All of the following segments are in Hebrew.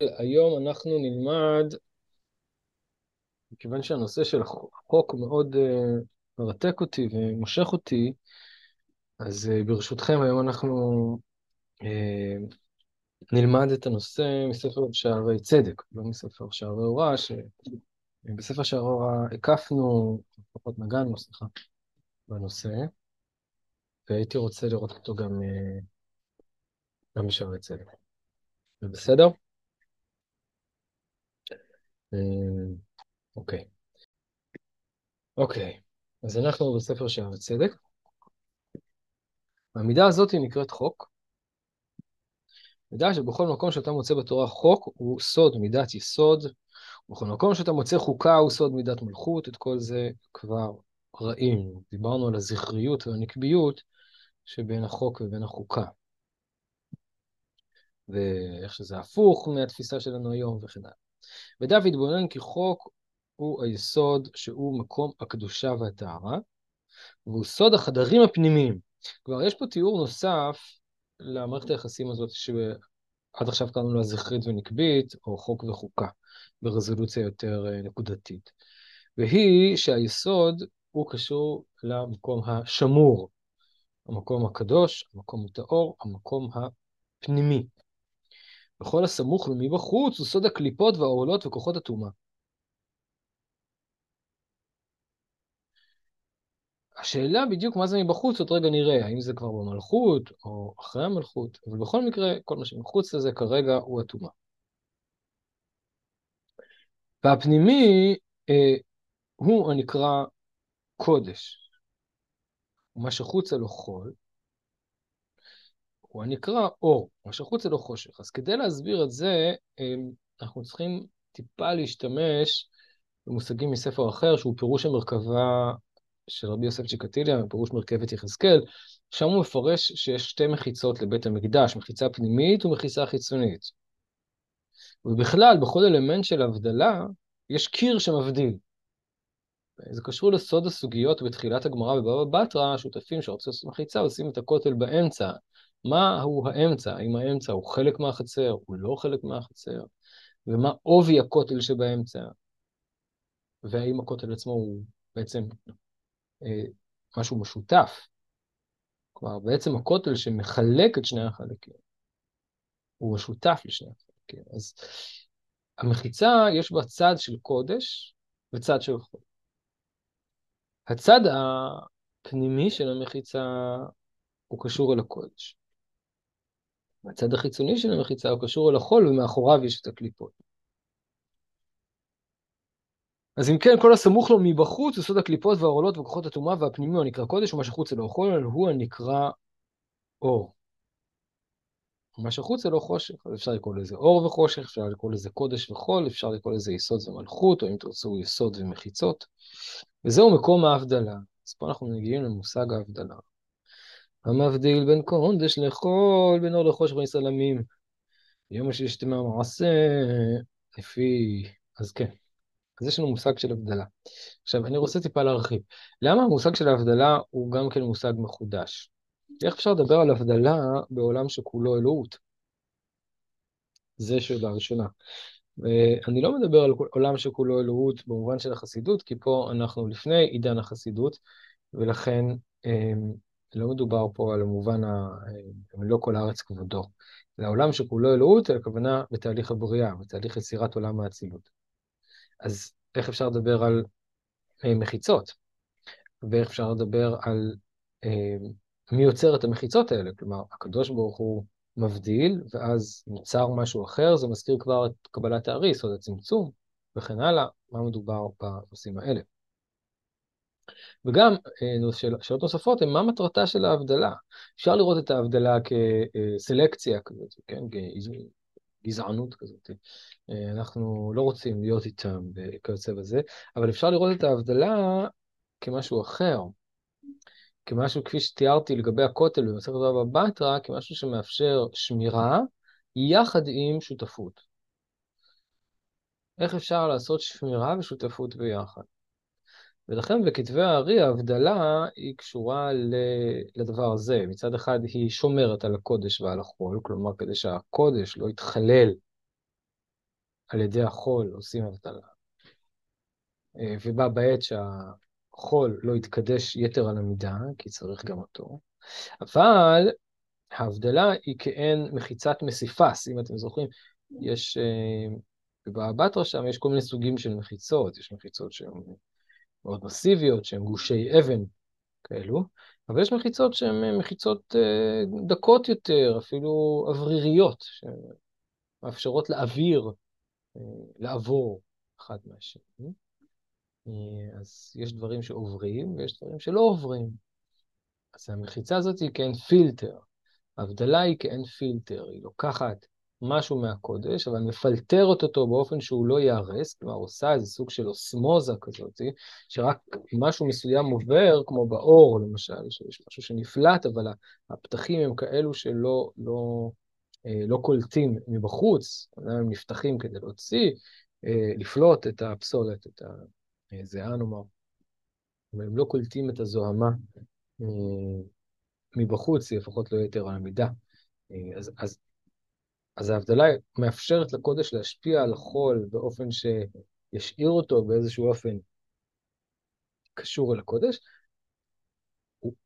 היום אנחנו נלמד, מכיוון שהנושא של החוק מאוד uh, מרתק אותי ומושך אותי, אז uh, ברשותכם היום אנחנו uh, נלמד את הנושא מספר שערי צדק, לא מספר שערי הוראה, שבספר שערי הוראה הקפנו, לפחות נגענו, סליחה, בנושא, והייתי רוצה לראות אותו גם, גם בשערי צדק. זה בסדר? אוקיי. אוקיי, אז אנחנו בספר שער הצדק. המידה הזאת היא נקראת חוק. מידה שבכל מקום שאתה מוצא בתורה חוק הוא סוד מידת יסוד, ובכל מקום שאתה מוצא חוקה הוא סוד מידת מלכות, את כל זה כבר ראינו. דיברנו על הזכריות והנקביות שבין החוק ובין החוקה. ואיך שזה הפוך מהתפיסה שלנו היום וכן הלאה. ודוד בונן כי חוק הוא היסוד שהוא מקום הקדושה והטהרה, והוא סוד החדרים הפנימיים. כלומר, יש פה תיאור נוסף למערכת היחסים הזאת, שעד עכשיו קראנו לה זכרית ונקבית, או חוק וחוקה, ברזולוציה יותר אה, נקודתית. והיא שהיסוד הוא קשור למקום השמור, המקום הקדוש, המקום הטהור, המקום הפנימי. וכל הסמוך ומבחוץ הוא סוד הקליפות והעורלות וכוחות הטומאה. השאלה בדיוק מה זה מבחוץ, עוד רגע נראה, האם זה כבר במלכות או אחרי המלכות, אבל בכל מקרה, כל מה שמחוץ לזה כרגע הוא הטומאה. והפנימי אה, הוא הנקרא קודש, ומה שחוצה לו חול, הוא הנקרא אור, מה שחוצה לו חושך. אז כדי להסביר את זה, אה, אנחנו צריכים טיפה להשתמש במושגים מספר אחר, שהוא פירוש המרכבה של רבי יוסף צ'יקטיליה, פירוש מרכבת יחזקאל, שם הוא מפרש שיש שתי מחיצות לבית המקדש, מחיצה פנימית ומחיצה חיצונית. ובכלל, בכל אלמנט של הבדלה, יש קיר שמבדיל. זה קשור לסוד הסוגיות בתחילת הגמרא בבבא בתרא, השותפים שרוצים לעשות מחיצה עושים את הכותל באמצע. מה הוא האמצע? האם האמצע הוא חלק מהחצר, הוא לא חלק מהחצר? ומה עובי הכותל שבאמצע? והאם הכותל עצמו הוא בעצם אה, משהו משותף. כלומר, בעצם הכותל שמחלק את שני החלקים, הוא משותף לשני החלקים. אז המחיצה, יש בה צד של קודש וצד של חול. הצד הפנימי של המחיצה הוא קשור אל הקודש. והצד החיצוני של המחיצה הוא קשור אל החול, ומאחוריו יש את הקליפות. אז אם כן, כל הסמוך לו מבחוץ, יסוד הקליפות והעורלות וכוחות הטומאה והפנימי הוא הנקרא קודש, ומה שחוץ אלו חול, הוא הנקרא אור. ומה שחוץ אלו חושך, אז אפשר לקרוא לזה אור וחושך, אפשר לקרוא לזה קודש וחול, אפשר לקרוא לזה יסוד ומלכות, או אם תרצו יסוד ומחיצות. וזהו מקום ההבדלה. אז פה אנחנו מגיעים למושג ההבדלה. המבדיל בין קודש לחול, בין אור לחושך בין סלמים. יום השלישי מהמעשה, לפי... אז כן. אז יש לנו מושג של הבדלה. עכשיו, אני רוצה טיפה להרחיב. למה המושג של ההבדלה הוא גם כן מושג מחודש? איך אפשר לדבר על הבדלה בעולם שכולו אלוהות? זה שאלה ראשונה. אני לא מדבר על עולם שכולו אלוהות במובן של החסידות, כי פה אנחנו לפני עידן החסידות, ולכן אמ, לא מדובר פה על המובן ה... לא כל הארץ כבודו. זה העולם שכולו אלוהות, הכוונה בתהליך הבריאה, בתהליך יצירת עולם האצילות. אז איך אפשר לדבר על אה, מחיצות? ואיך אפשר לדבר על אה, מי יוצר את המחיצות האלה? כלומר, הקדוש ברוך הוא מבדיל, ואז נוצר משהו אחר, זה מזכיר כבר את קבלת האריס, או את הצמצום, וכן הלאה, מה מדובר בנושאים האלה. וגם אה, שאלות נוספות הן מה מטרתה של ההבדלה. אפשר לראות את ההבדלה כסלקציה כזאת, כן? גזענות כזאת. אה, אנחנו לא רוצים להיות איתם וכיוצא בזה, אבל אפשר לראות את ההבדלה כמשהו אחר, כמשהו, כפי שתיארתי לגבי הכותל במסכת רבא בתרא, כמשהו שמאפשר שמירה יחד עם שותפות. איך אפשר לעשות שמירה ושותפות ביחד? ולכן בכתבי הארי ההבדלה היא קשורה לדבר הזה. מצד אחד היא שומרת על הקודש ועל החול, כלומר כדי שהקודש לא יתחלל על ידי החול עושים הבדלה. אה, ובה בעת שהחול לא יתקדש יתר על המידה, כי צריך גם אותו, אבל ההבדלה היא כעין מחיצת מסיפס, אם אתם זוכרים, יש, אה, בבטרה שם יש כל מיני סוגים של מחיצות, יש מחיצות שהן מאוד מסיביות, שהן גושי אבן כאלו, אבל יש מחיצות שהן מחיצות אה, דקות יותר, אפילו אווריריות, שמאפשרות לאוויר לעבור אחד מהשני. אה, אז יש דברים שעוברים ויש דברים שלא עוברים. אז המחיצה הזאת היא כאין פילטר. ההבדלה היא כאין פילטר, היא לוקחת משהו מהקודש, אבל מפלטרת אותו באופן שהוא לא ייהרס, כלומר עושה איזה סוג של אוסמוזה כזאת, שרק משהו מסוים עובר, כמו באור למשל, שיש משהו שנפלט, אבל הפתחים הם כאלו שלא לא, אה, לא קולטים מבחוץ, הם נפתחים כדי להוציא, אה, לפלוט את הפסולת, את זהה נאמר, אבל הם לא קולטים את הזוהמה אה, מבחוץ, היא לפחות לא יותר על המידה. אה, אז, אז, אז ההבדלה מאפשרת לקודש להשפיע על החול באופן שישאיר אותו באיזשהו אופן קשור אל הקודש,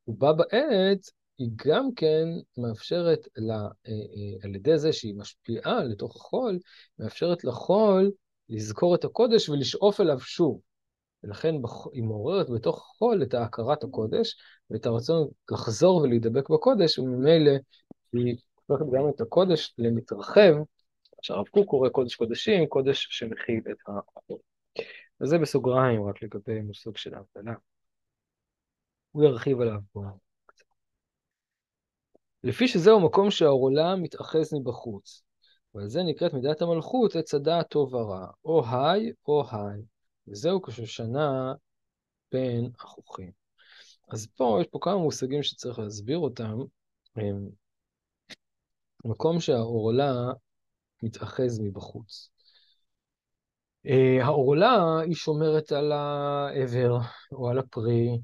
ובה בעת היא גם כן מאפשרת, לה, אה, על ידי זה שהיא משפיעה לתוך החול, מאפשרת לחול לזכור את הקודש ולשאוף אליו שוב. ולכן היא מעוררת בתוך החול את ההכרת הקודש ואת הרצון לחזור ולהידבק בקודש, וממילא היא הופכת גם את הקודש למתרחב, שהרב קוק קורא קודש קודשים, קודש שמכיל את החול. וזה בסוגריים רק לגבי מושג של ההבדלה. הוא ירחיב עליו פה. לפי שזהו מקום שהעולם מתאחז מבחוץ, ועל זה נקראת מידת המלכות עץ הדעת טוב ורע, או היי או היי. וזהו כשושנה בין החוכים. אז פה, יש פה כמה מושגים שצריך להסביר אותם. מקום שהעורלה מתאחז מבחוץ. אה, העורלה היא שומרת על העבר או על הפרי,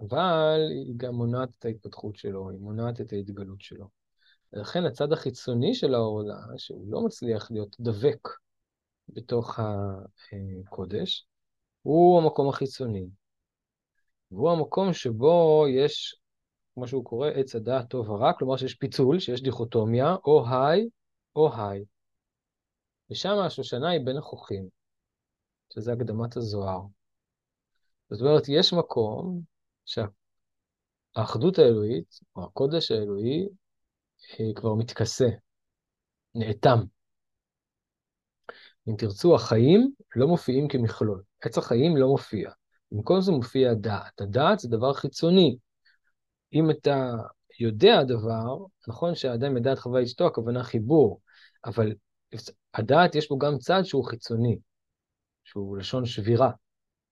אבל היא גם מונעת את ההתפתחות שלו, היא מונעת את ההתגלות שלו. ולכן הצד החיצוני של העורלה, שהוא לא מצליח להיות דבק בתוך הקודש, הוא המקום החיצוני. והוא המקום שבו יש, כמו שהוא קורא, עץ הדעת טוב ורע, כלומר שיש פיצול, שיש דיכוטומיה, או היי או היי. ושם השושנה היא בין החוכים, שזה הקדמת הזוהר. זאת אומרת, יש מקום שהאחדות האלוהית, או הקודש האלוהי, כבר מתכסה, נאטם. אם תרצו, החיים לא מופיעים כמכלול. עץ החיים לא מופיע. במקום זה מופיע הדעת. הדעת זה דבר חיצוני. אם אתה יודע דבר, נכון שהאדם ידע את חווה אשתו, הכוונה חיבור, אבל הדעת יש בו גם צד שהוא חיצוני, שהוא לשון שבירה.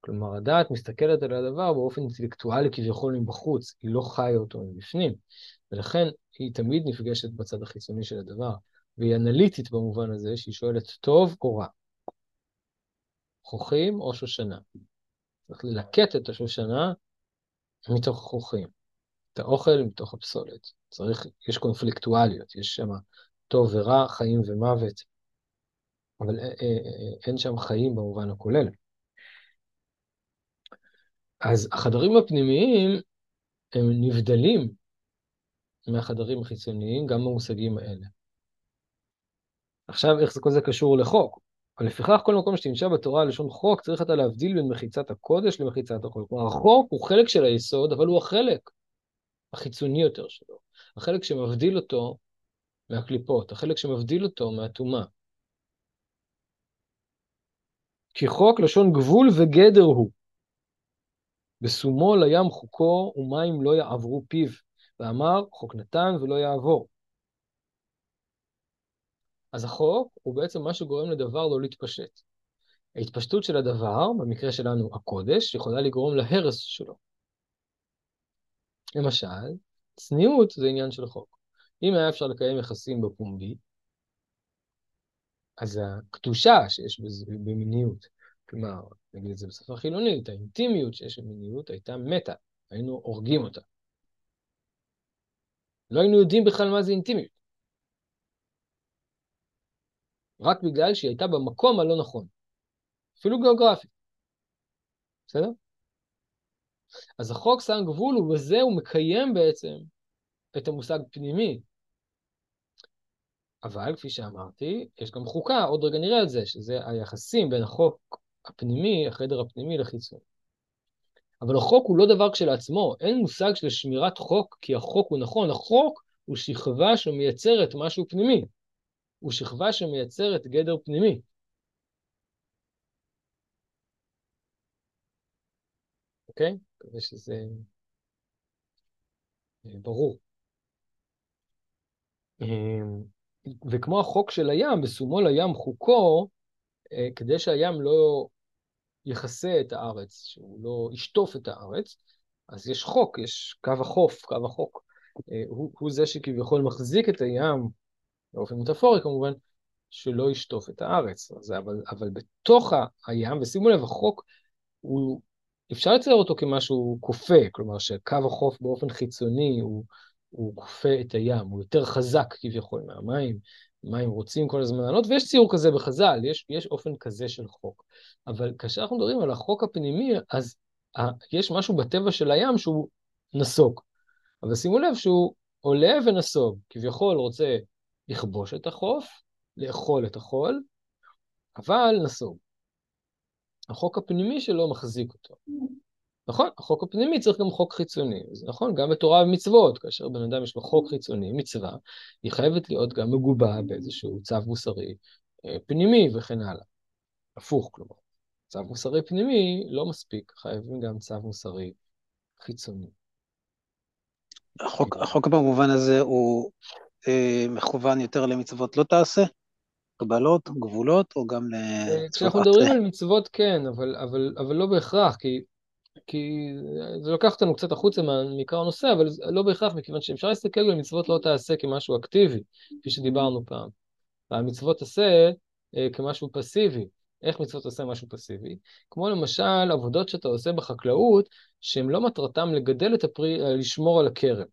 כלומר, הדעת מסתכלת על הדבר באופן אינטלקטואלי כביכול מבחוץ, היא לא חיה אותו מבפנים, ולכן היא תמיד נפגשת בצד החיצוני של הדבר. והיא אנליטית במובן הזה, שהיא שואלת טוב או רע, חוכים או שושנה. צריך ללקט את השושנה מתוך החוכים, את האוכל מתוך הפסולת. צריך, יש קונפליקטואליות, יש שם טוב ורע, חיים ומוות, אבל אין שם חיים במובן הכולל. אז החדרים הפנימיים הם נבדלים מהחדרים החיצוניים גם במושגים האלה. עכשיו, איך כל זה קשור לחוק? אבל לפיכך כל מקום שתנשא בתורה לשון חוק, צריך אתה להבדיל בין מחיצת הקודש למחיצת החוק. כלומר, החוק הוא חלק של היסוד, אבל הוא החלק החיצוני יותר שלו. החלק שמבדיל אותו מהקליפות, החלק שמבדיל אותו מהטומאה. כי חוק לשון גבול וגדר הוא. בסומו לים חוקו ומים לא יעברו פיו, ואמר חוק נתן ולא יעבור. אז החוק הוא בעצם מה שגורם לדבר לא להתפשט. ההתפשטות של הדבר, במקרה שלנו הקודש, יכולה לגרום להרס שלו. למשל, צניעות זה עניין של חוק. אם היה אפשר לקיים יחסים בפומבי, אז הקדושה שיש במיניות, כלומר, נגיד את זה בשפה חילונית, האינטימיות שיש במיניות הייתה מתה, היינו הורגים אותה. לא היינו יודעים בכלל מה זה אינטימיות. רק בגלל שהיא הייתה במקום הלא נכון, אפילו גיאוגרפי. בסדר? אז החוק שם גבול, ובזה הוא מקיים בעצם את המושג פנימי. אבל כפי שאמרתי, יש גם חוקה, עוד רגע נראה את זה, שזה היחסים בין החוק הפנימי, החדר הפנימי לחיצון. אבל החוק הוא לא דבר כשלעצמו, אין מושג של שמירת חוק, כי החוק הוא נכון, החוק הוא שכבה שמייצרת משהו פנימי, הוא שכבה שמייצרת גדר פנימי. אוקיי? מקווה שזה אה, ברור. אמ, וכמו החוק של הים, בסומו לים חוקו, אה, כדי שהים לא יכסה את הארץ, שהוא לא ישטוף את הארץ, אז יש חוק, יש קו החוף, קו החוק. אה, הוא, הוא זה שכביכול מחזיק את הים, באופן מטאפורי כמובן, שלא ישטוף את הארץ. אז, אבל, אבל בתוך הים, ושימו לב, החוק הוא אפשר לצייר אותו כמשהו כופה, כלומר שקו החוף באופן חיצוני הוא, הוא כופה את הים, הוא יותר חזק כביכול מהמים, מים רוצים כל הזמן לעלות, ויש ציור כזה בחז"ל, יש, יש אופן כזה של חוק. אבל כאשר אנחנו מדברים על החוק הפנימי, אז ה, יש משהו בטבע של הים שהוא נסוג. אבל שימו לב שהוא עולה ונסוג, כביכול רוצה לכבוש את החוף, לאכול את החול, אבל נסוג. החוק הפנימי שלו מחזיק אותו. נכון, החוק הפנימי צריך גם חוק חיצוני. זה נכון, גם בתורה ומצוות, כאשר בן אדם יש לו חוק חיצוני, מצווה, היא חייבת להיות גם מגובה באיזשהו צו מוסרי אה, פנימי וכן הלאה. הפוך, כלומר. צו מוסרי פנימי לא מספיק, חייבים גם צו מוסרי חיצוני. החוק, החוק במובן הזה הוא אה, מכוון יותר למצוות לא תעשה? הגבלות, גבולות, או גם ל... אה, כשאנחנו מדברים על מצוות כן, אבל, אבל, אבל לא בהכרח, כי, כי זה לוקח אותנו קצת החוצה מעיקר הנושא, אבל לא בהכרח, מכיוון שאפשר להסתכל על מצוות לא תעשה כמשהו אקטיבי, כפי שדיברנו פעם. המצוות עשה אה, כמשהו פסיבי. איך מצוות עושה משהו פסיבי? כמו למשל עבודות שאתה עושה בחקלאות, שהן לא מטרתם לגדל את הפרי, אה, לשמור על הכרם.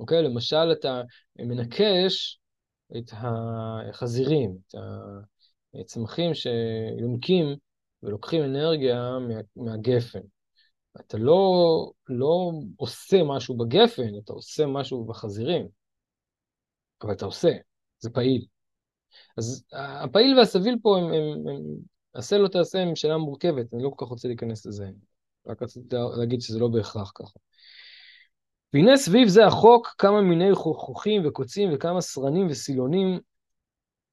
אוקיי? למשל, אתה מנקש את החזירים, את הצמחים שיונקים ולוקחים אנרגיה מה, מהגפן. אתה לא, לא עושה משהו בגפן, אתה עושה משהו בחזירים, אבל אתה עושה, זה פעיל. אז הפעיל והסביל פה הם, הם, הם עשה לא תעשה הם שאלה מורכבת, אני לא כל כך רוצה להיכנס לזה, רק רציתי להגיד שזה לא בהכרח ככה. והנה סביב זה החוק כמה מיני חוכים וקוצים וכמה סרנים וסילונים,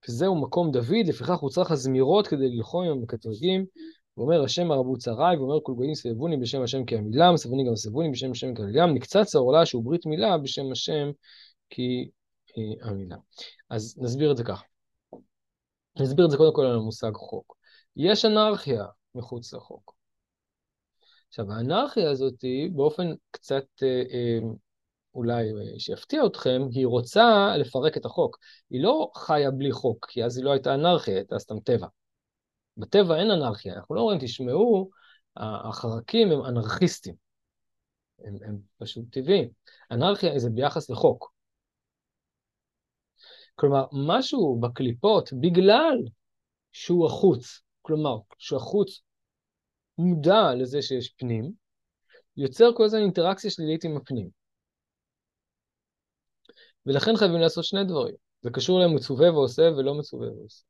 וזהו מקום דוד, לפיכך הוא צריך הזמירות כדי ללחום עם המקטרגים, ואומר השם הרבו צריי, ואומר כל גויים סבבוני בשם השם כי המילם, סבבוני גם סבבוני בשם השם כי המילם, נקצץ העורלה שהוא ברית מילה בשם השם כי אה, המילה. אז נסביר את זה ככה. נסביר את זה קודם כל על המושג חוק. יש אנרכיה מחוץ לחוק. עכשיו, האנרכיה הזאת, באופן קצת אה, אה, אולי אה, שיפתיע אתכם, היא רוצה לפרק את החוק. היא לא חיה בלי חוק, כי אז היא לא הייתה אנרכיה, הייתה סתם טבע. בטבע אין אנרכיה, אנחנו לא אומרים, תשמעו, החרקים הם אנרכיסטים. הם, הם פשוט טבעיים. אנרכיה זה ביחס לחוק. כלומר, משהו בקליפות, בגלל שהוא החוץ, כלומר, שהוא החוץ מודע לזה שיש פנים, יוצר כל הזמן אינטראקציה שלילית עם הפנים. ולכן חייבים לעשות שני דברים. זה קשור למצווה ועושה ולא מצווה ועושה.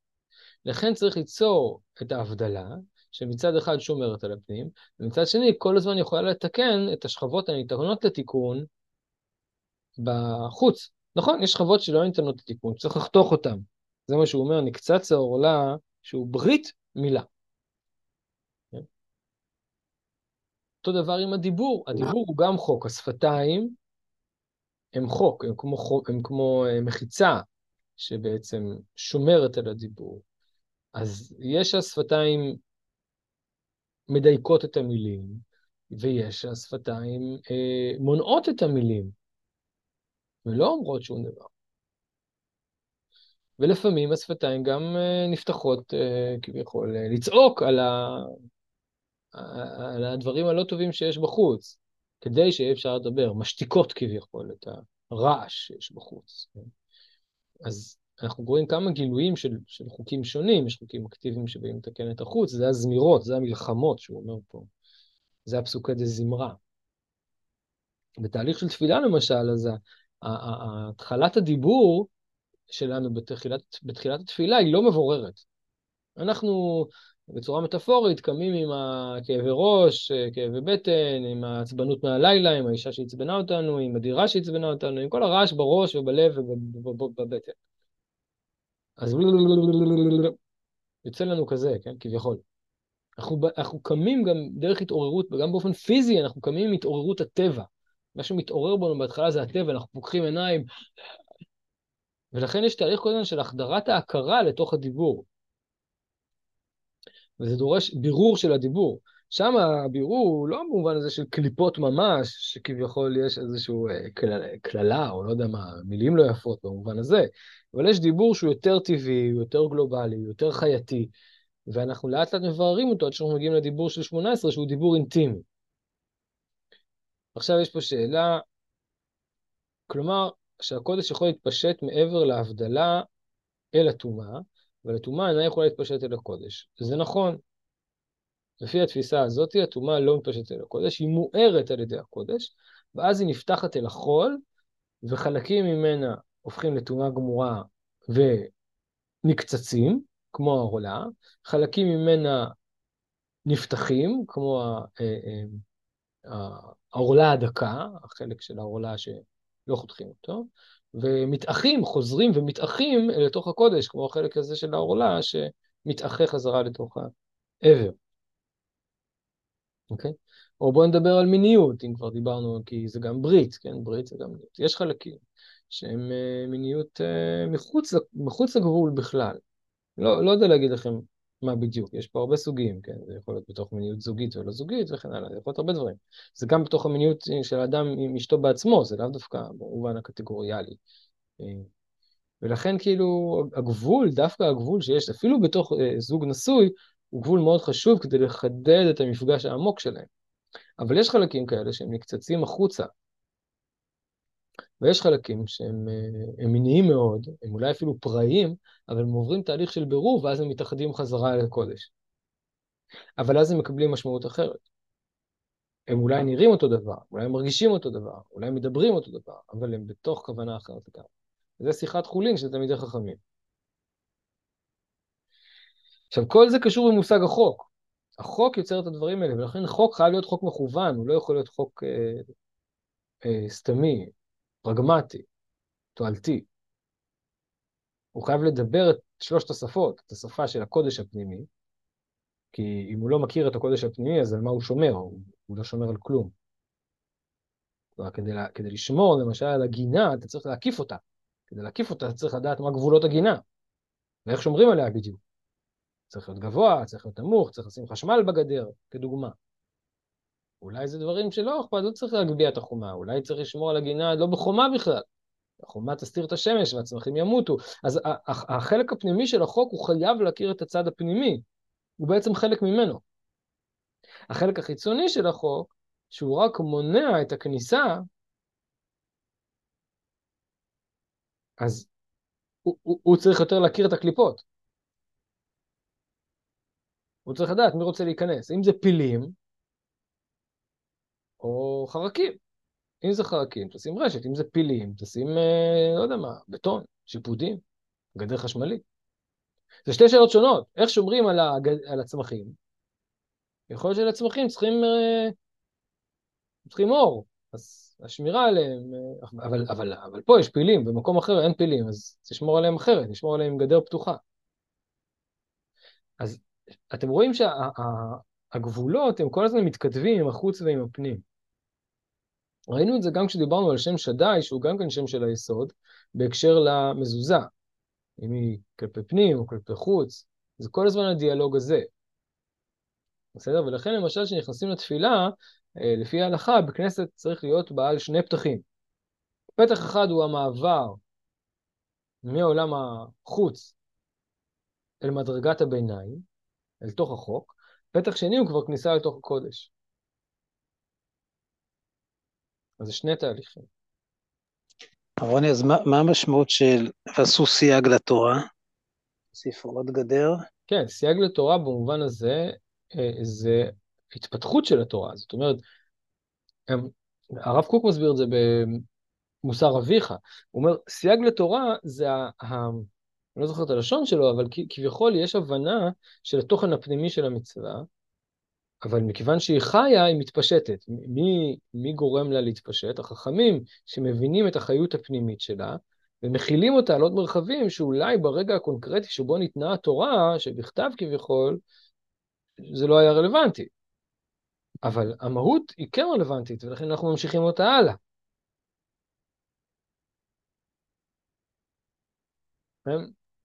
לכן צריך ליצור את ההבדלה, שמצד אחד שומרת על הפנים, ומצד שני כל הזמן יכולה לתקן את השכבות הניתנות לתיקון בחוץ. נכון, יש שכבות שלא ניתנות לתיקון, צריך לחתוך אותן. זה מה שהוא אומר, נקצץ העורלה שהוא ברית מילה. אותו דבר עם הדיבור, הדיבור הוא גם חוק, השפתיים הם חוק, הם כמו, חוק, הם כמו אה, מחיצה שבעצם שומרת על הדיבור. אז יש השפתיים מדייקות את המילים, ויש השפתיים אה, מונעות את המילים, ולא אומרות שום דבר. ולפעמים השפתיים גם אה, נפתחות אה, כביכול לצעוק על. על הדברים הלא טובים שיש בחוץ, כדי שיהיה אפשר לדבר, משתיקות כביכול את הרעש שיש בחוץ. אז אנחנו רואים כמה גילויים של, של חוקים שונים, יש חוקים אקטיביים שבאים לתקן את החוץ, זה הזמירות, זה המלחמות שהוא אומר פה, זה הפסוקי דה זמרה. בתהליך של תפילה למשל, אז התחלת הדיבור שלנו בתחילת, בתחילת התפילה היא לא מבוררת. אנחנו בצורה מטאפורית קמים עם הכאבי ראש, כאבי בטן, עם העצבנות מהלילה, עם האישה שעצבנה אותנו, עם הדירה שעצבנה אותנו, עם כל הרעש בראש ובלב ובבטן. אז יוצא לנו כזה, כן, כביכול. אנחנו, אנחנו קמים גם דרך התעוררות, וגם באופן פיזי אנחנו קמים עם התעוררות הטבע. מה שמתעורר בנו בהתחלה זה הטבע, אנחנו פוקחים עיניים, ולכן יש תהליך כל הזמן של החדרת ההכרה לתוך הדיבור. וזה דורש בירור של הדיבור. שם הבירור הוא לא במובן הזה של קליפות ממש, שכביכול יש איזושהי אה, קללה, או לא יודע מה, מילים לא יפות במובן הזה, אבל יש דיבור שהוא יותר טבעי, הוא יותר גלובלי, הוא יותר חייתי, ואנחנו לאט לאט מבררים אותו עד שאנחנו מגיעים לדיבור של 18, שהוא דיבור אינטימי. עכשיו יש פה שאלה, כלומר, שהקודש יכול להתפשט מעבר להבדלה אל הטומאה, אבל הטומאה אינה יכולה להתפשט אל הקודש. זה נכון. לפי התפיסה הזאת, הטומאה לא מתפשטת אל הקודש, היא מוארת על ידי הקודש, ואז היא נפתחת אל החול, וחלקים ממנה הופכים לטומאה גמורה ונקצצים, כמו העולה, חלקים ממנה נפתחים, כמו אה, אה, העורלה הדקה, החלק של העורלה שלא חותכים אותו, ומתאחים, חוזרים ומתאחים לתוך הקודש, כמו החלק הזה של העורלה שמתאחה חזרה לתוך העבר. אוקיי? או בואו נדבר על מיניות, אם כבר דיברנו, כי זה גם ברית, כן? ברית זה גם מיניות. יש חלקים שהם uh, מיניות uh, מחוץ, מחוץ לגבול בכלל. לא, לא יודע להגיד לכם מה בדיוק, יש פה הרבה סוגים, כן? זה יכול להיות בתוך מיניות זוגית ולא זוגית וכן הלאה, זה יכול להיות הרבה דברים. זה גם בתוך המיניות של האדם עם אשתו בעצמו, זה לאו דווקא במובן הקטגוריאלי. אה, ולכן כאילו הגבול, דווקא הגבול שיש אפילו בתוך אה, זוג נשוי, הוא גבול מאוד חשוב כדי לחדד את המפגש העמוק שלהם. אבל יש חלקים כאלה שהם נקצצים החוצה, ויש חלקים שהם אה, מיניים מאוד, הם אולי אפילו פראיים, אבל הם עוברים תהליך של בירור, ואז הם מתאחדים חזרה אל הקודש. אבל אז הם מקבלים משמעות אחרת. הם אולי נראים אותו דבר, אולי הם מרגישים אותו דבר, אולי הם מדברים אותו דבר, אבל הם בתוך כוונה אחרת לגמרי. זה שיחת חולין של תלמידי חכמים. עכשיו, כל זה קשור במושג החוק. החוק יוצר את הדברים האלה, ולכן חוק חייב להיות חוק מכוון, הוא לא יכול להיות חוק אה, אה, סתמי, פרגמטי, תועלתי. הוא חייב לדבר את שלושת השפות, את השפה של הקודש הפנימי, כי אם הוא לא מכיר את הקודש הפנימי, אז על מה הוא שומר? הוא, הוא לא שומר על כלום. כדי, כדי לשמור, למשל, על הגינה, אתה צריך להקיף אותה. כדי להקיף אותה, אתה צריך לדעת מה גבולות הגינה, ואיך שומרים עליה בדיוק. צריך להיות גבוה, צריך להיות נמוך, צריך לשים חשמל בגדר, כדוגמה. אולי זה דברים שלא אכפת, לא צריך להגביה את החומה, אולי צריך לשמור על הגינה לא בחומה בכלל. החומה תסתיר את השמש והצמחים ימותו. אז החלק הפנימי של החוק הוא חייב להכיר את הצד הפנימי, הוא בעצם חלק ממנו. החלק החיצוני של החוק, שהוא רק מונע את הכניסה, אז הוא, הוא, הוא צריך יותר להכיר את הקליפות. הוא צריך לדעת מי רוצה להיכנס. אם זה פילים, או חרקים. אם זה חרקים, תשים רשת, אם זה פילים, תשים, אה, לא יודע מה, בטון, שיפודים, גדר חשמלי. זה שתי שאלות שונות, איך שומרים על, הגד... על הצמחים? יכול להיות שלצמחים צריכים, אה, צריכים אור, אז השמירה עליהם, אה, אבל, אבל, אבל פה יש פילים, במקום אחר אין פילים, אז תשמור עליהם אחרת, תשמור עליהם עם גדר פתוחה. אז אתם רואים שהגבולות הם כל הזמן מתכתבים עם החוץ ועם הפנים. ראינו את זה גם כשדיברנו על שם שדי, שהוא גם כן שם של היסוד, בהקשר למזוזה. אם היא כלפי פנים או כלפי חוץ, זה כל הזמן הדיאלוג הזה. בסדר? ולכן למשל כשנכנסים לתפילה, אה, לפי ההלכה, בכנסת צריך להיות בעל שני פתחים. פתח אחד הוא המעבר מעולם החוץ אל מדרגת הביניים, אל תוך החוק, פתח שני הוא כבר כניסה לתוך הקודש. אז זה שני תהליכים. רוני, אז מה, מה המשמעות של ועשו סייג לתורה? הוסיפו עוד גדר. כן, סייג לתורה במובן הזה אה, זה התפתחות של התורה. זאת אומרת, הם, הרב קוק מסביר את זה במוסר אביך. הוא אומר, סייג לתורה זה ה... ה אני לא זוכר את הלשון שלו, אבל כביכול יש הבנה של התוכן הפנימי של המצווה, אבל מכיוון שהיא חיה, היא מתפשטת. מי, מי גורם לה להתפשט? החכמים שמבינים את החיות הפנימית שלה, ומכילים אותה על עוד מרחבים שאולי ברגע הקונקרטי שבו ניתנה התורה, שבכתב כביכול, זה לא היה רלוונטי. אבל המהות היא כן רלוונטית, ולכן אנחנו ממשיכים אותה הלאה.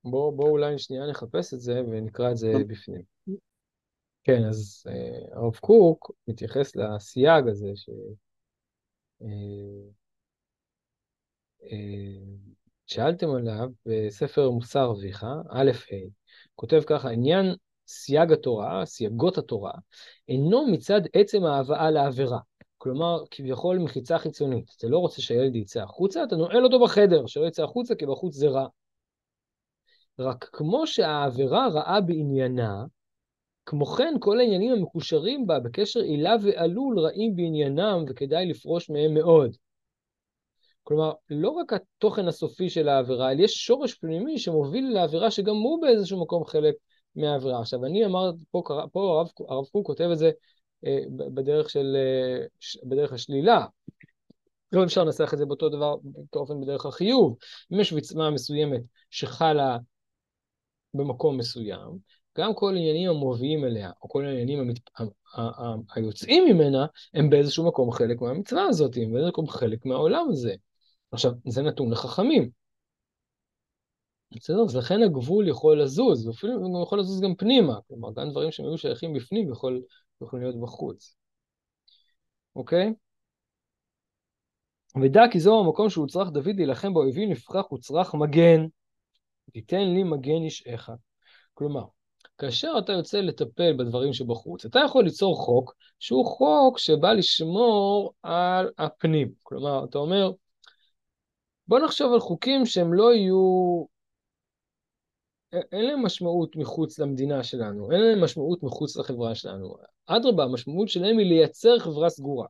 בואו בוא אולי שנייה נחפש את זה ונקרא את זה בפנים. כן, אז אה, הרב קוק מתייחס לסייג הזה ש... אה, אה, שאלתם עליו בספר מוסר אביך, א' ה', כותב ככה, עניין סייג התורה, סייגות התורה, אינו מצד עצם ההבאה לעבירה. כלומר, כביכול מחיצה חיצונית. אתה לא רוצה שהילד יצא החוצה, אתה נועל אותו בחדר, שלא יצא החוצה, כי בחוץ זה רע. רק כמו שהעבירה רעה בעניינה, כמו כן, כל העניינים המקושרים בה בקשר עילה ועלול רעים בעניינם, וכדאי לפרוש מהם מאוד. כלומר, לא רק התוכן הסופי של העבירה, אלא יש שורש פנימי שמוביל לעבירה שגם הוא באיזשהו מקום חלק מהעבירה. עכשיו, אני אמרתי, פה, פה הרב, הרב קוק כותב את זה אה, בדרך, של, אה, בדרך השלילה. לא אפשר לנסח את זה באותו דבר, באופן בדרך החיוב. אם יש מצווה מסוימת שחלה במקום מסוים, גם כל העניינים המובאים אליה, או כל העניינים המת... היוצאים ממנה, הם באיזשהו מקום חלק מהמצווה הזאת, הם באיזשהו מקום חלק מהעולם הזה. עכשיו, זה נתון לחכמים. בסדר? אז לכן הגבול יכול לזוז, ואפילו הוא יכול לזוז גם פנימה. כלומר, גם דברים שהם היו שייכים בפנים יכול, יכולים להיות בחוץ. אוקיי? ודע כי זהו המקום שהוצרך דוד להילחם באויבים לפרח וצרך מגן. תיתן לי מגן אישך. כלומר, כאשר אתה יוצא לטפל בדברים שבחוץ, אתה יכול ליצור חוק שהוא חוק שבא לשמור על הפנים. כלומר, אתה אומר, בוא נחשוב על חוקים שהם לא יהיו... אין להם משמעות מחוץ למדינה שלנו, אין להם משמעות מחוץ לחברה שלנו. אדרבה, המשמעות שלהם היא לייצר חברה סגורה.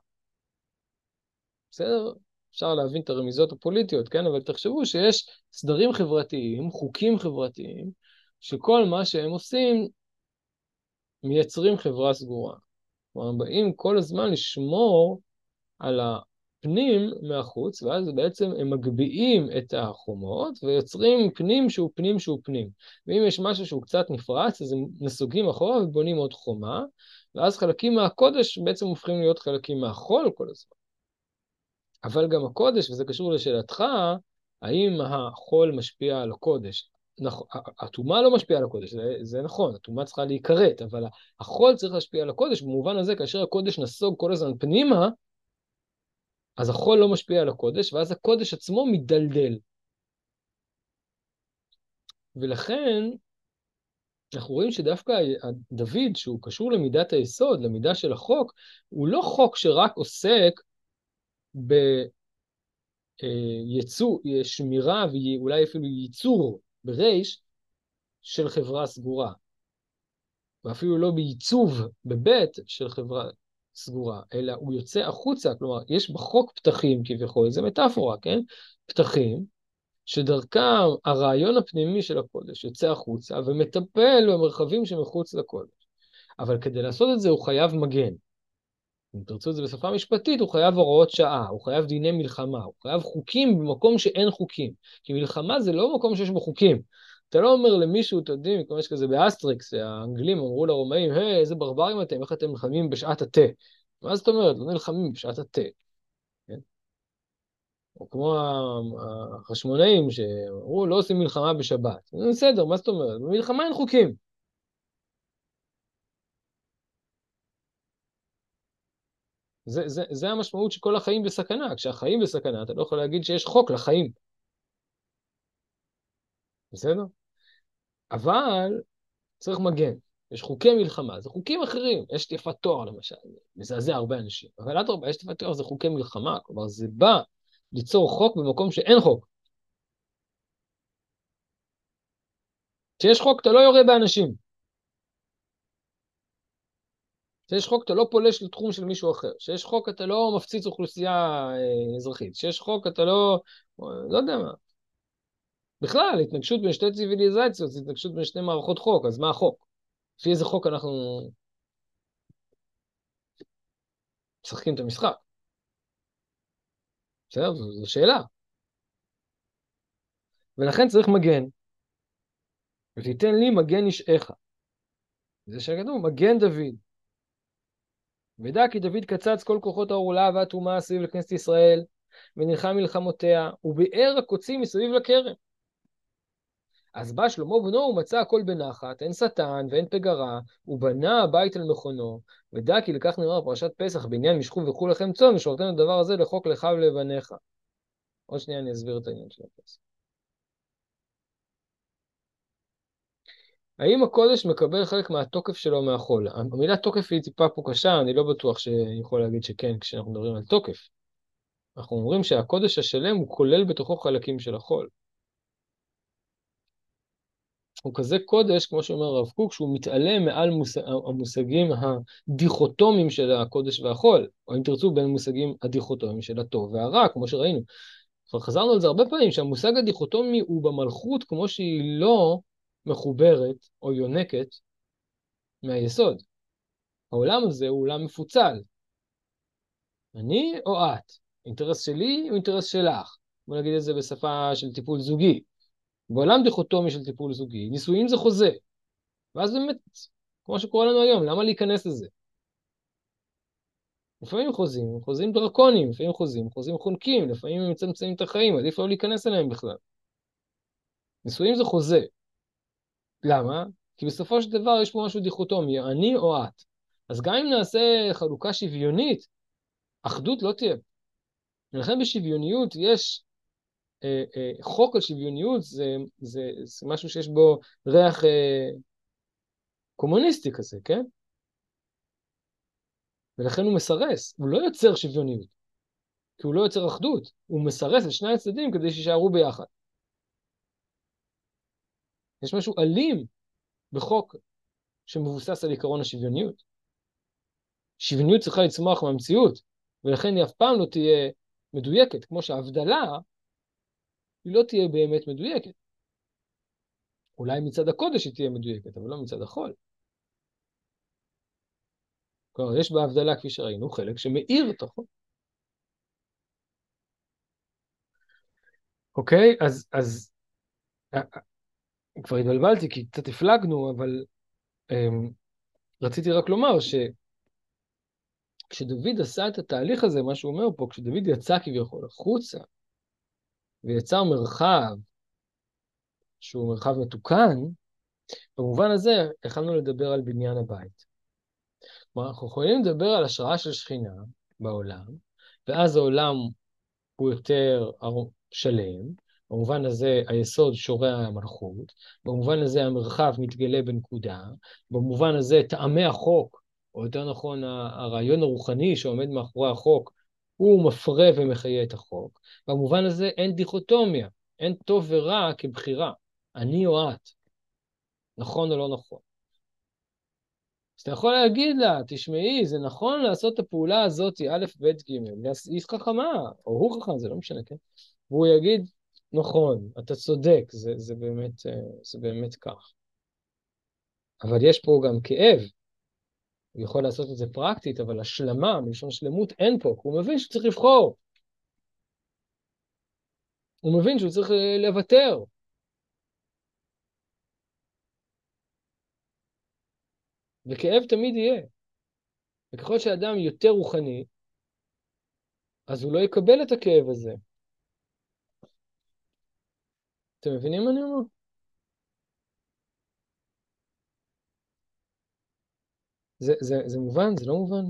בסדר? אפשר להבין את הרמיזות הפוליטיות, כן? אבל תחשבו שיש סדרים חברתיים, חוקים חברתיים, שכל מה שהם עושים, מייצרים חברה סגורה. כלומר, באים כל הזמן לשמור על הפנים מהחוץ, ואז בעצם הם מגביהים את החומות ויוצרים פנים שהוא פנים שהוא פנים. ואם יש משהו שהוא קצת נפרץ, אז הם נסוגים אחורה ובונים עוד חומה, ואז חלקים מהקודש בעצם הופכים להיות חלקים מהחול כל הזמן. אבל גם הקודש, וזה קשור לשאלתך, האם החול משפיע על הקודש? נכון, הטומאה לא משפיעה על הקודש, זה, זה נכון, הטומאה צריכה להיכרת, אבל החול צריך להשפיע על הקודש, במובן הזה, כאשר הקודש נסוג כל הזמן פנימה, אז החול לא משפיע על הקודש, ואז הקודש עצמו מדלדל. ולכן, אנחנו רואים שדווקא דוד, שהוא קשור למידת היסוד, למידה של החוק, הוא לא חוק שרק עוסק ביצוא, שמירה ואולי אפילו ייצור בריש של חברה סגורה, ואפילו לא בעיצוב בבית של חברה סגורה, אלא הוא יוצא החוצה, כלומר, יש בחוק פתחים כביכול, זה מטאפורה, כן? פתחים, שדרכם הרעיון הפנימי של הקודש יוצא החוצה ומטפל במרחבים שמחוץ לקודש. אבל כדי לעשות את זה הוא חייב מגן. אם תרצו את זה בשפה משפטית, הוא חייב הוראות שעה, הוא חייב דיני מלחמה, הוא חייב חוקים במקום שאין חוקים. כי מלחמה זה לא מקום שיש בו חוקים. אתה לא אומר למישהו, אתם יודעים, כמו יש כזה באסטריקס, האנגלים אמרו לרומאים, היי, איזה ברברים אתם, איך אתם נלחמים בשעת התה? מה זאת אומרת? לא נלחמים בשעת התה. כן? או כמו החשמונאים שאמרו, לא עושים מלחמה בשבת. בסדר, מה זאת אומרת? במלחמה אין חוקים. זה, זה, זה המשמעות שכל החיים בסכנה. כשהחיים בסכנה, אתה לא יכול להגיד שיש חוק לחיים. בסדר? אבל צריך מגן. יש חוקי מלחמה, זה חוקים אחרים. יש תיפת תואר למשל, מזעזע הרבה אנשים. אבל אדרבה, יש תיפת תואר, זה חוקי מלחמה, כלומר זה בא ליצור חוק במקום שאין חוק. כשיש חוק אתה לא יורה באנשים. כשיש חוק אתה לא פולש לתחום של מישהו אחר. כשיש חוק אתה לא מפציץ אוכלוסייה אה, אזרחית. כשיש חוק אתה לא... לא יודע מה. בכלל, התנגשות בין שתי ציוויליזציות זה התנגשות בין שתי מערכות חוק, אז מה החוק? לפי איזה חוק אנחנו משחקים את המשחק? בסדר? זו, זו שאלה. ולכן צריך מגן. ותיתן לי מגן אישך. זה שכתוב, מגן דוד. ודע כי דוד קצץ כל כוחות העורלה והטומאה סביב לכנסת ישראל, ונלחם מלחמותיה, וביער הקוצים מסביב לכרם. אז בא שלמה בנו ומצא הכל בנחת, אין שטן ואין פגרה, ובנה הבית על מכונו, ודע כי לכך נאמר פרשת פסח בעניין משכו וכו לכם צאן, ושורתנו הדבר הזה לחוק לך ולבניך. עוד שנייה אני אסביר את העניין של הפסח. האם הקודש מקבל חלק מהתוקף שלו מהחול? המילה תוקף היא טיפה פה קשה, אני לא בטוח שיכול להגיד שכן כשאנחנו מדברים על תוקף. אנחנו אומרים שהקודש השלם הוא כולל בתוכו חלקים של החול. הוא כזה קודש, כמו שאומר הרב קוק, שהוא מתעלם מעל מוש... המושגים הדיכוטומיים של הקודש והחול, או אם תרצו, בין המושגים הדיכוטומיים של הטוב והרע, כמו שראינו. כבר חזרנו על זה הרבה פעמים, שהמושג הדיכוטומי הוא במלכות כמו שהיא לא מחוברת או יונקת מהיסוד. העולם הזה הוא עולם מפוצל. אני או את? אינטרס שלי או אינטרס שלך? בוא נגיד את זה בשפה של טיפול זוגי. בעולם דיכוטומי של טיפול זוגי, נישואים זה חוזה. ואז באמת, כמו שקורה לנו היום, למה להיכנס לזה? לפעמים חוזים, חוזים דרקונים, לפעמים חוזים, חוזים חונקים, לפעמים הם מצמצמים את החיים, עדיף לא להיכנס אליהם בכלל. נישואים זה חוזה. למה? כי בסופו של דבר יש פה משהו דיכוטומי, אני או את. אז גם אם נעשה חלוקה שוויונית, אחדות לא תהיה. ולכן בשוויוניות יש אה, אה, חוק על שוויוניות, זה, זה, זה משהו שיש בו ריח אה, קומוניסטי כזה, כן? ולכן הוא מסרס, הוא לא יוצר שוויוניות, כי הוא לא יוצר אחדות, הוא מסרס את שני הצדדים כדי שישארו ביחד. יש משהו אלים בחוק שמבוסס על עקרון השוויוניות. שוויוניות צריכה לצמוח מהמציאות, ולכן היא אף פעם לא תהיה מדויקת, כמו שההבדלה היא לא תהיה באמת מדויקת. אולי מצד הקודש היא תהיה מדויקת, אבל לא מצד החול. כלומר, יש בהבדלה, כפי שראינו, חלק שמאיר את החול. אוקיי, אז, אז אה, אה, כבר התבלבלתי כי קצת הפלגנו, אבל אמ, רציתי רק לומר שכשדוד עשה את התהליך הזה, מה שהוא אומר פה, כשדוד יצא כביכול החוצה, ויצר מרחב שהוא מרחב מתוקן, במובן הזה יכלנו לדבר על בניין הבית. כלומר, אנחנו יכולים לדבר על השראה של שכינה בעולם, ואז העולם הוא יותר שלם, במובן הזה היסוד שורע המלכות, במובן הזה המרחב מתגלה בנקודה, במובן הזה טעמי החוק, או יותר נכון הרעיון הרוחני שעומד מאחורי החוק, הוא מפרה ומחיה את החוק. במובן הזה אין דיכוטומיה, אין טוב ורע כבחירה, אני או את, נכון או לא נכון. אז אתה יכול להגיד לה, תשמעי, זה נכון לעשות את הפעולה הזאת, א', ב', ג', היא חכמה, או הוא חכם, זה לא משנה, כן? והוא יגיד, נכון, אתה צודק, זה, זה, באמת, אה, זה באמת כך. אבל יש פה גם כאב, הוא יכול לעשות את זה פרקטית, אבל השלמה, מלשון שלמות, אין פה, כי הוא מבין שצריך לבחור. הוא מבין שהוא צריך אה, לוותר. וכאב תמיד יהיה. וככל שאדם יותר רוחני, אז הוא לא יקבל את הכאב הזה. אתם מבינים מה אני אומר? זה, זה, זה מובן? זה לא מובן?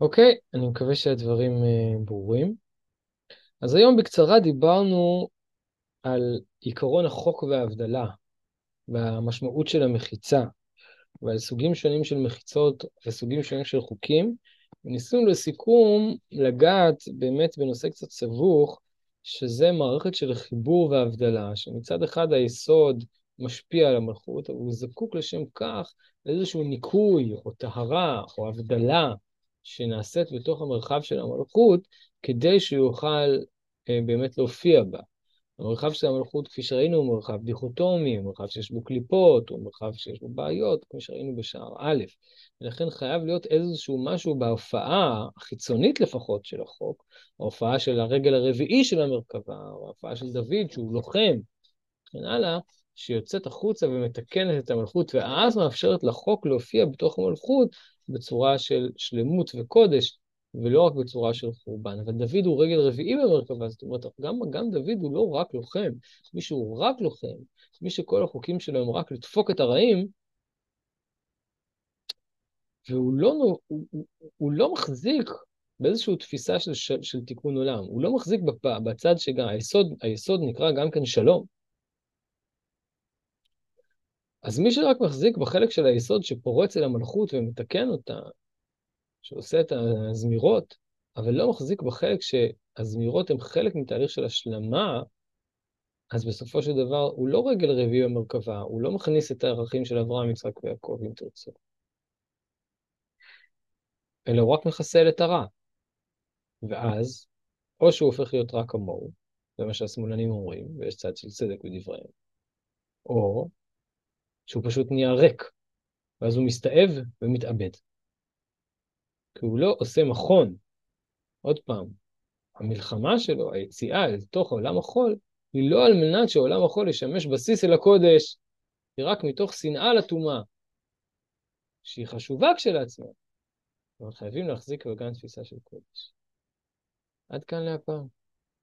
אוקיי, אני מקווה שהדברים uh, ברורים. אז היום בקצרה דיברנו על עיקרון החוק וההבדלה והמשמעות של המחיצה. ועל סוגים שונים של מחיצות וסוגים שונים של חוקים, וניסינו לסיכום לגעת באמת בנושא קצת סבוך, שזה מערכת של חיבור והבדלה, שמצד אחד היסוד משפיע על המלכות, אבל הוא זקוק לשם כך לאיזשהו ניקוי או טהרה או הבדלה שנעשית בתוך המרחב של המלכות, כדי שהוא יוכל אה, באמת להופיע בה. המרחב של המלכות, כפי שראינו, הוא מרחב דיכוטומי, הוא מרחב שיש בו קליפות, הוא מרחב שיש בו בעיות, כמו שראינו בשער א', ולכן חייב להיות איזשהו משהו בהופעה, החיצונית לפחות של החוק, ההופעה של הרגל הרביעי של המרכבה, או ההופעה של דוד, שהוא לוחם, וכן הלאה, שיוצאת החוצה ומתקנת את המלכות, ואז מאפשרת לחוק להופיע בתוך המלכות בצורה של שלמות וקודש, ולא רק בצורה של חורבן. אבל דוד הוא רגל רביעי במרכבה, זאת אומרת, גם, גם דוד הוא לא רק לוחם. מי שהוא רק לוחם, מי שכל החוקים שלו הם רק לדפוק את הרעים, והוא לא, הוא, הוא, הוא לא מחזיק באיזושהי תפיסה של, של, של תיקון עולם. הוא לא מחזיק בצד שגם, היסוד, היסוד נקרא גם כן שלום. אז מי שרק מחזיק בחלק של היסוד שפורץ אל המלכות ומתקן אותה, שעושה את הזמירות, אבל לא מחזיק בחלק שהזמירות הן חלק מתהליך של השלמה, אז בסופו של דבר הוא לא רגל רביעי במרכבה, הוא לא מכניס את הערכים של אברהם, יצחק ויעקב, אם תרצו. אלא הוא רק מחסל את הרע. ואז, או שהוא הופך להיות רק כמוהו, זה מה שהשמאלנים אומרים, ויש צד של צדק בדבריהם, או שהוא פשוט נהיה ריק, ואז הוא מסתאב ומתאבד. כי הוא לא עושה מכון. עוד פעם, המלחמה שלו, היציאה אל תוך עולם החול, היא לא על מנת שעולם החול ישמש בסיס אל הקודש, היא רק מתוך שנאה לטומאה, שהיא חשובה כשלעצמה, אבל חייבים להחזיק בגן תפיסה של קודש. עד כאן להפעם.